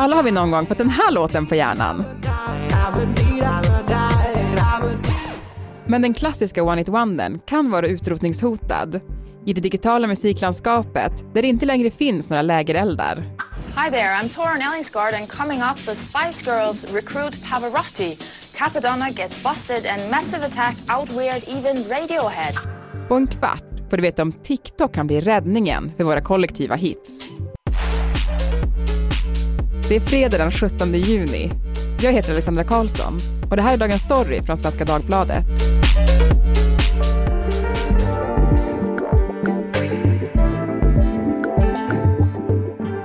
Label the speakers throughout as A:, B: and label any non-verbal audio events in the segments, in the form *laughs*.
A: Alla har vi någon gång fått den här låten på hjärnan. Men den klassiska One It Wondern kan vara utrotningshotad i det digitala musiklandskapet där det inte längre finns några lägereldar.
B: Hi there, I'm Torrin Ellingsgard and coming up the Spice Girls recruit Pavarotti. Capadonna gets busted and massive attack outweird even Radiohead.
A: På en kvart får du veta om TikTok kan bli räddningen för våra kollektiva hits. Det är fredag den 17 juni. Jag heter Alexandra Karlsson och det här är Dagens Story från Svenska Dagbladet.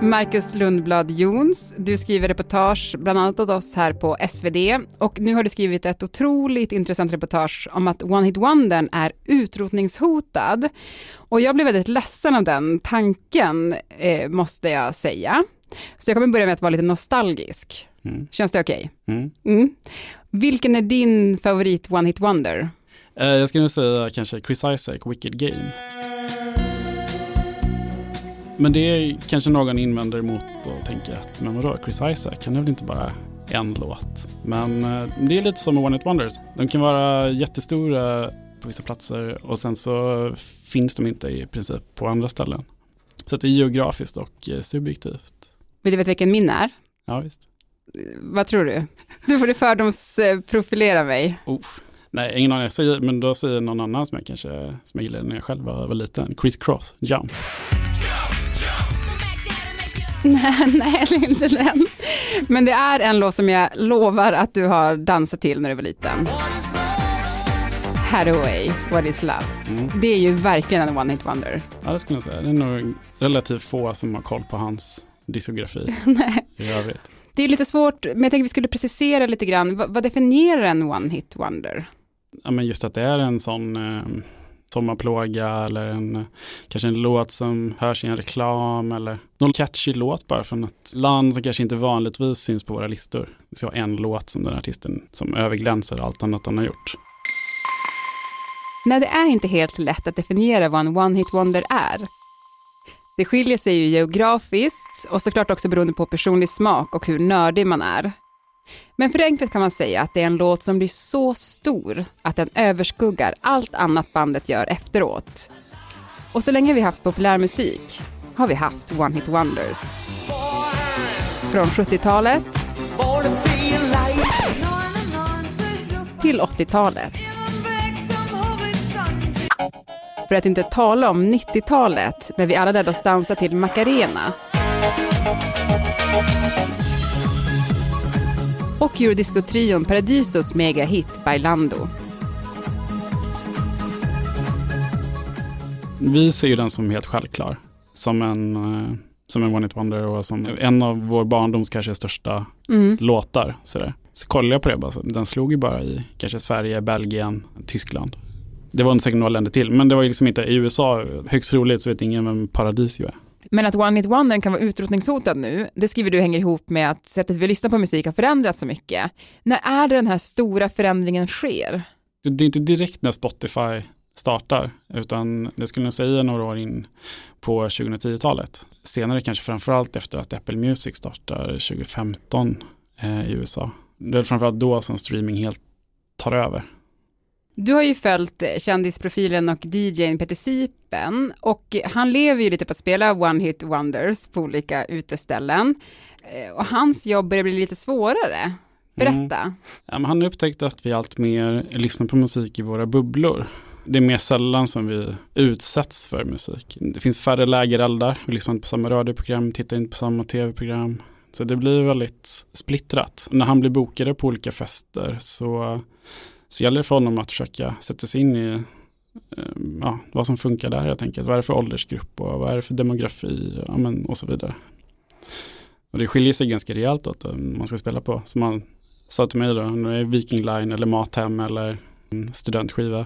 A: Marcus Lundblad Jons, du skriver reportage bland annat åt oss här på SvD och nu har du skrivit ett otroligt intressant reportage om att One Hit Wondern är utrotningshotad. Och jag blev väldigt ledsen av den tanken, eh, måste jag säga. Så jag kommer börja med att vara lite nostalgisk. Mm. Känns det okej? Okay? Mm. Mm. Vilken är din favorit One Hit Wonder?
C: Eh, jag skulle säga kanske Chris Isaac, Wicked Game. Men det är kanske någon invänder emot och tänker att men vadå, Chris Isaac, han är väl inte bara en låt. Men eh, det är lite som med One It Wonders. De kan vara jättestora på vissa platser och sen så finns de inte i princip på andra ställen. Så det är geografiskt och eh, subjektivt.
A: Vill du veta vilken min är?
C: Ja, visst.
A: Vad tror du? Nu får du fördomsprofilera mig.
C: Oh. Nej, ingen aning. men då säger någon annan som jag kanske som jag gillade när jag själv var, var liten. Chris Cross, Jump.
A: Nej, *laughs* nej, det är inte den. Men det är en låt som jag lovar att du har dansat till när du var liten. Hathaway, What is Love. Mm. Det är ju verkligen en one hit wonder.
C: Ja, det skulle jag säga. Det är nog relativt få som har koll på hans diskografi *laughs*
A: nej.
C: i övrigt.
A: Det är lite svårt, men jag tänker vi skulle precisera lite grann. vad, vad definierar en one hit wonder?
C: Ja, men just att det är en sån eh, sommarplåga eller en, kanske en låt som hörs i en reklam eller någon catchy låt bara från ett land som kanske inte vanligtvis syns på våra listor. Det ska vara en låt som den artisten som överglänser allt annat han har gjort.
A: Nej, det är inte helt lätt att definiera vad en one-hit wonder är. Det skiljer sig ju geografiskt och såklart också beroende på personlig smak och hur nördig man är. Men förenklat kan man säga att det är en låt som blir så stor att den överskuggar allt annat bandet gör efteråt. Och så länge vi haft populärmusik har vi haft One Hit Wonders. Från 70-talet till 80-talet. För att inte tala om 90-talet när vi alla lärde oss dansa till Macarena och eurodisco-trion Paradisos megahit Bailando.
C: Vi ser ju den som helt självklar, som en, eh, som en One It Wonder och som en av vår barndoms kanske största mm. låtar. Sådär. Så kollade jag på det, bara, den slog ju bara i kanske Sverige, Belgien, Tyskland. Det var säkert några länder till, men det var liksom inte i USA, högst troligt så vet ingen vem Paradisio är.
A: Men att One Hit Wonder kan vara utrotningshotad nu, det skriver du hänger ihop med att sättet vi lyssnar på musik har förändrats så mycket. När är det den här stora förändringen sker?
C: Det är inte direkt när Spotify startar, utan det skulle jag säga några år in på 2010-talet. Senare kanske framförallt efter att Apple Music startar 2015 eh, i USA. Det är framförallt då som streaming helt tar över.
A: Du har ju följt eh, kändisprofilen och DJn Peter Sipen och han lever ju lite på att spela One Hit Wonders på olika uteställen. Eh, och hans jobb börjar bli lite svårare. Berätta. Mm.
C: Ja, han har upptäckt att vi allt mer lyssnar på musik i våra bubblor. Det är mer sällan som vi utsätts för musik. Det finns färre lägereldar, vi lyssnar inte på samma radioprogram, tittar inte på samma tv-program. Så det blir väldigt splittrat. När han blir bokade på olika fester så så gäller det för honom att försöka sätta sig in i ehm, ja, vad som funkar där helt enkelt. Vad är det för åldersgrupp och vad är det för demografi ja, men, och så vidare. Och det skiljer sig ganska rejält åt om man ska spela på. Som han sa till mig då, när det är Viking Line eller Mathem eller mm, studentskiva.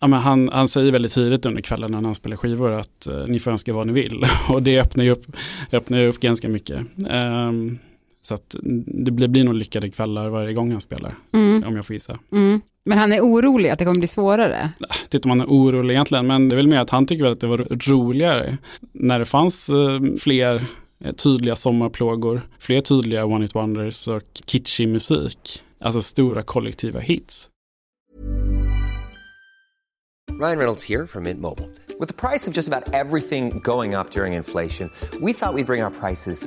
C: Ja, men han, han säger väldigt tidigt under kvällen när han spelar skivor att eh, ni får önska vad ni vill. *laughs* och det öppnar ju upp, öppnar upp ganska mycket. Um, så att det blir, blir nog lyckade kvällar varje gång han spelar, mm. om jag får gissa.
A: Mm. Men han är orolig att det kommer bli svårare?
C: Jag inte om han är orolig egentligen, men det är väl mer att han tycker väl att det var roligare när det fanns eh, fler eh, tydliga sommarplågor, fler tydliga one hit wonders och kitschig musik. Alltså stora kollektiva hits.
D: Ryan Reynolds here from Mint Mobile. With the price of just about everything going up during inflation, we thought we'd bring our prices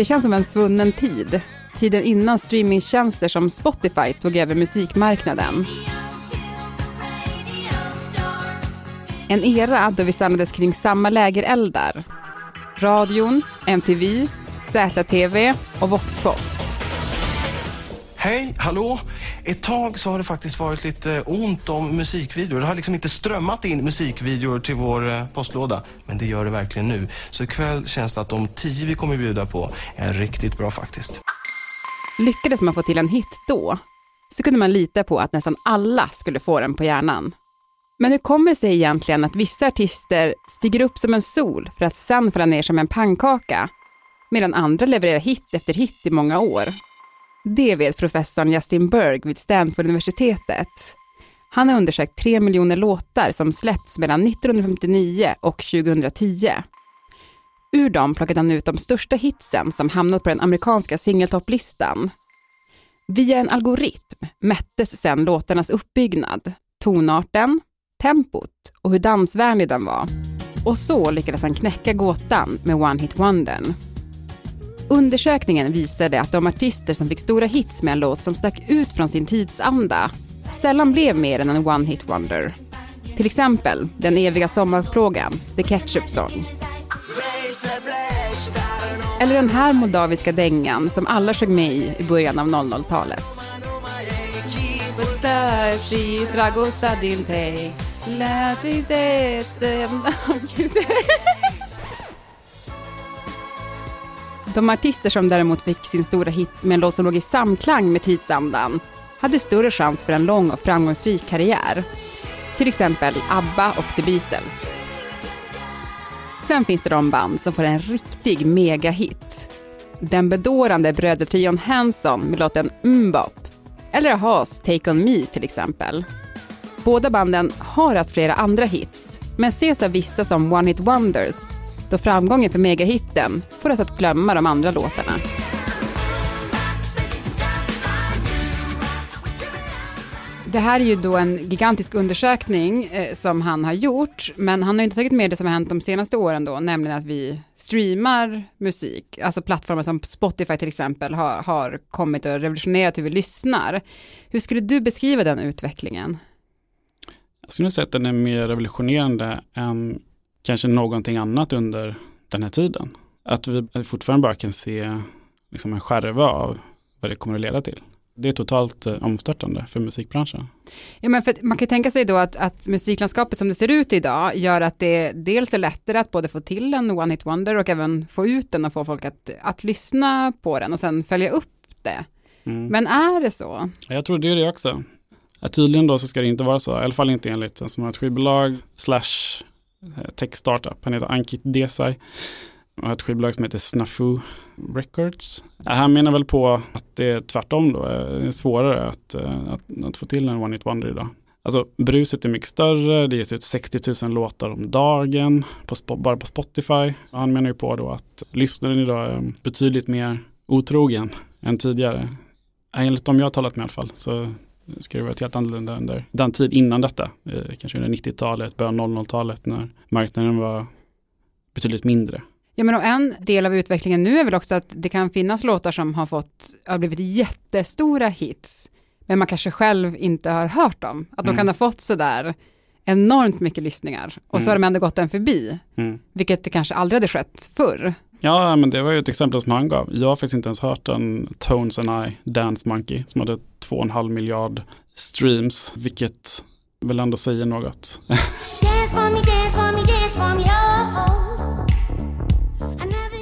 A: Det känns som en svunnen tid. Tiden innan streamingtjänster som Spotify tog över musikmarknaden. En era då vi samlades kring samma lägereldar. Radion, MTV, ZTV och Voxpop.
E: Hej, hallå! Ett tag så har det faktiskt varit lite ont om musikvideor. Det har liksom inte strömmat in musikvideor till vår eh, postlåda. Men det gör det verkligen nu. Så ikväll känns det att de tio vi kommer bjuda på är riktigt bra faktiskt.
A: Lyckades man få till en hit då, så kunde man lita på att nästan alla skulle få den på hjärnan. Men hur kommer det sig egentligen att vissa artister stiger upp som en sol för att sen falla ner som en pannkaka, medan andra levererar hit efter hit i många år? Det vet professorn Justin Berg vid Stanford-universitetet. Han har undersökt tre miljoner låtar som släppts mellan 1959 och 2010. Ur dem plockade han ut de största hitsen som hamnat på den amerikanska singeltopplistan. Via en algoritm mättes sedan låtarnas uppbyggnad, tonarten, tempot och hur dansvänlig den var. Och så lyckades han knäcka gåtan med One Hit Wondern. Undersökningen visade att de artister som fick stora hits med en låt som stack ut från sin tidsanda sällan blev mer än en One Hit Wonder. Till exempel den eviga sommarplågan, The Ketchup Song. Eller den här moldaviska dängan som alla sjöng med i i början av 00-talet. *laughs* De artister som däremot fick sin stora hit med en låt som låg i samklang med tidsandan hade större chans för en lång och framgångsrik karriär. Till exempel ABBA och The Beatles. Sen finns det de band som får en riktig megahit. Den bedårande brödertrion Hanson med låten Mbop. Eller Ahas Take On Me till exempel. Båda banden har haft flera andra hits, men ses av vissa som One Hit Wonders då framgången för megahitten får oss att glömma de andra låtarna. Det här är ju då en gigantisk undersökning eh, som han har gjort, men han har inte tagit med det som har hänt de senaste åren då, nämligen att vi streamar musik, alltså plattformar som Spotify till exempel har, har kommit och revolutionerat hur vi lyssnar. Hur skulle du beskriva den utvecklingen?
C: Jag skulle säga att den är mer revolutionerande än kanske någonting annat under den här tiden. Att vi fortfarande bara kan se liksom en skärva av vad det kommer att leda till. Det är totalt eh, omstörtande för musikbranschen.
A: Ja, men för man kan tänka sig då att, att musiklandskapet som det ser ut idag gör att det dels är lättare att både få till en One Hit Wonder och även få ut den och få folk att, att lyssna på den och sen följa upp det.
C: Mm.
A: Men är det så?
C: Jag tror det är det också. Ja, tydligen då så ska det inte vara så, i alla fall inte enligt en som har ett skivbolag slash eh, tech startup. Han heter Ankit Desai och har ett skivbolag som heter Snafu Records. Ja, Han menar väl på att det är tvärtom då, eh, det är svårare att, eh, att, att få till en One Hit Wonder idag. Alltså bruset är mycket större, det ges ut 60 000 låtar om dagen, på, bara på Spotify. Han menar ju på då att lyssnaren idag är betydligt mer otrogen än tidigare. Enligt de jag har talat med i alla fall så ska det vara helt annorlunda under den tid innan detta. Eh, Kanske under 90-talet, början av 00-talet när marknaden var betydligt mindre.
A: Ja, men och en del av utvecklingen nu är väl också att det kan finnas låtar som har fått, har blivit jättestora hits, men man kanske själv inte har hört dem. Att de
C: Mm.
A: kan ha fått sådär enormt mycket lyssningar och så
C: Mm.
A: har de ändå gått en förbi,
C: Mm.
A: vilket det kanske aldrig hade skett förr.
C: Ja, men det var ju ett exempel som han gav. Jag har faktiskt inte ens hört en Tones and I, Dance Monkey, som hade 2,5 miljard streams, vilket väl ändå säger något.
F: Oh,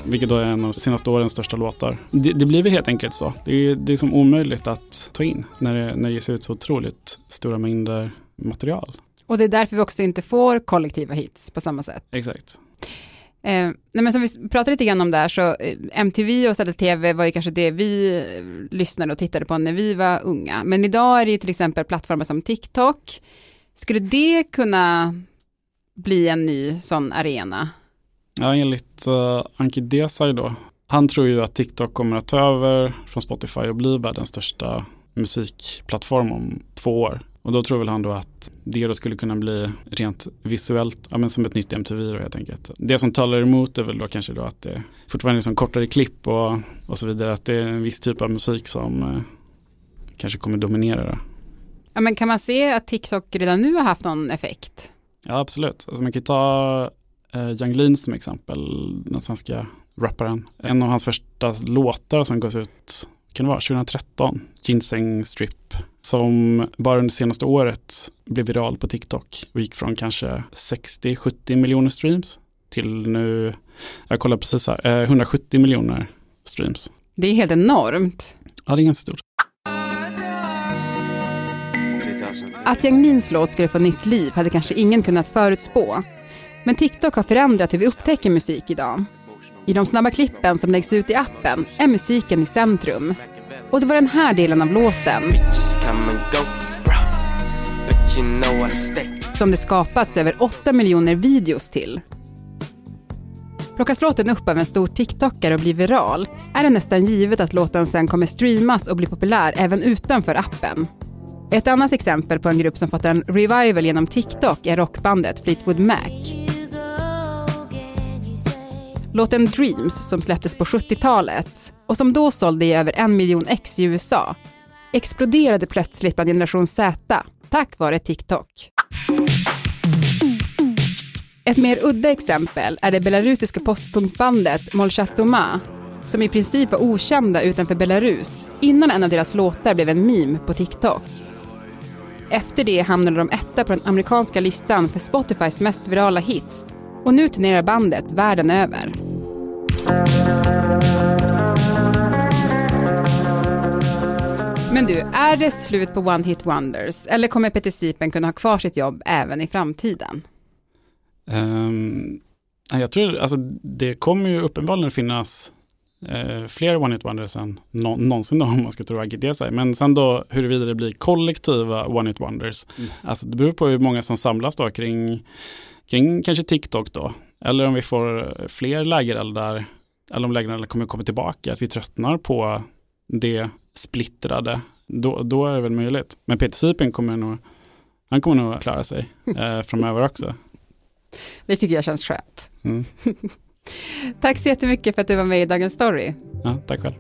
C: vilket då är en av de senaste årens största låtar. Det, det blir väl helt enkelt så. Det är, det är som omöjligt att ta in när det, när det ges ut så otroligt stora mängder material.
A: Och det är därför vi också inte får kollektiva hits på samma sätt.
C: Exakt.
A: Eh, nej men som vi pratade lite grann om där, så eh, MTV och ZTV var ju kanske det vi eh, lyssnade och tittade på när vi var unga. Men idag är det ju till exempel plattformar som TikTok. Skulle det kunna bli en ny sån arena?
C: Ja, enligt uh, Anki Desai då. Han tror ju att TikTok kommer att ta över från Spotify och bli världens största musikplattform om två år. Och då tror väl han då att det då skulle kunna bli rent visuellt, ja men som ett nytt MTV då helt enkelt. Det som talar emot är väl då kanske då att det fortfarande är som kortare klipp och, och så vidare, att det är en viss typ av musik som eh, kanske kommer dominera det.
A: Ja men kan man se att TikTok redan nu har haft någon effekt?
C: Ja absolut, alltså man kan ju ta eh, Young Lean som exempel, den svenska rapparen. En av hans första låtar som gavs ut, kan det vara, 2013, Ginseng Strip som bara under senaste året blev viral på TikTok och gick från kanske 60-70 miljoner streams till nu, jag kollar precis här, 170 eh, miljoner streams.
A: Det är helt enormt.
C: Ja, det är ganska stort.
A: Att Yang Lins låt skulle få nytt liv hade kanske ingen kunnat förutspå. Men TikTok har förändrat hur vi upptäcker musik idag. I de snabba klippen som läggs ut i appen är musiken i centrum. Och det var den här delen av låten som det skapats över 8 miljoner videos till. Plockas låten upp av en stor TikTokare och blir viral är det nästan givet att låten sen kommer streamas och bli populär även utanför appen. Ett annat exempel på en grupp som fått en revival genom TikTok är rockbandet Fleetwood Mac. Låten Dreams som släpptes på 70-talet och som då sålde i över en miljon ex i USA exploderade plötsligt bland generation Z tack vare TikTok. Ett mer udda exempel är det belarusiska postpunkbandet Molchatoma som i princip var okända utanför Belarus innan en av deras låtar blev en meme på TikTok. Efter det hamnade de etta på den amerikanska listan för Spotifys mest virala hits och nu turnerar bandet världen över. Men du, är det slut på One Hit Wonders eller kommer Peter Sipen kunna ha kvar sitt jobb även i framtiden?
C: Um, jag tror, alltså det kommer ju uppenbarligen finnas eh, fler One Hit Wonders än no någonsin då, om man ska tro Agidesa. Men sen då huruvida det blir kollektiva One Hit Wonders, mm. alltså det beror på hur många som samlas då kring, kring kanske TikTok då. Eller om vi får fler lägereldar, eller om lägereldar kommer komma tillbaka, att vi tröttnar på det splittrade, då, då är det väl möjligt. Men Peter Sipen kommer nog, han kommer nog klara sig *laughs* eh, framöver också.
A: Det tycker jag känns skönt.
C: Mm. *laughs*
A: tack så jättemycket för att du var med i Dagens Story.
C: Ja, tack själv.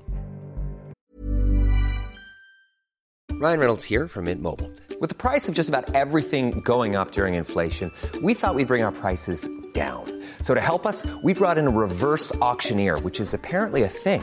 D: Ryan Reynolds här från Mint Mobile. Med priset på nästan allt som går upp under inflationen, trodde vi att vi skulle bring våra priser down. So to help us, we brought in a reverse auctioneer, which is apparently a thing.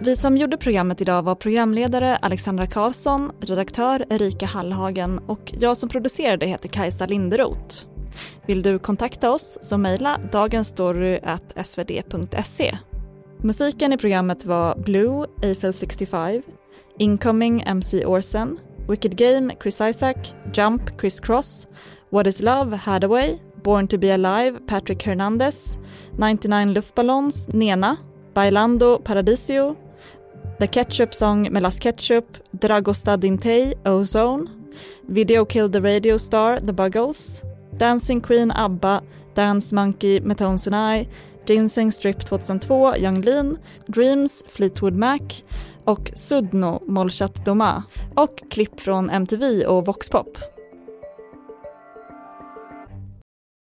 F: Vi som gjorde programmet idag var programledare Alexandra Karlsson, redaktör Erika Hallhagen och jag som producerade heter Kajsa Linderoth. Vill du kontakta oss så mejla dagensstory.svd.se. Musiken i programmet var Blue, Eiffel 65, Incoming MC Orsen, Wicked Game Chris Isaac, Jump Chris Cross, What is Love Hadaway, Born to be Alive Patrick Hernandez, 99 Luftballons Nena, Bailando Paradisio, The Ketchup Song med Las Ketchup, Dragosta Dintei, Ozone, Video Kill the Radio Star, The Buggles, Dancing Queen, ABBA, Dance Monkey med Tones and I, Ginseng Strip 2002, Young Lean, Dreams, Fleetwood Mac och Sudno, Molchat Doma och klipp från MTV och Voxpop.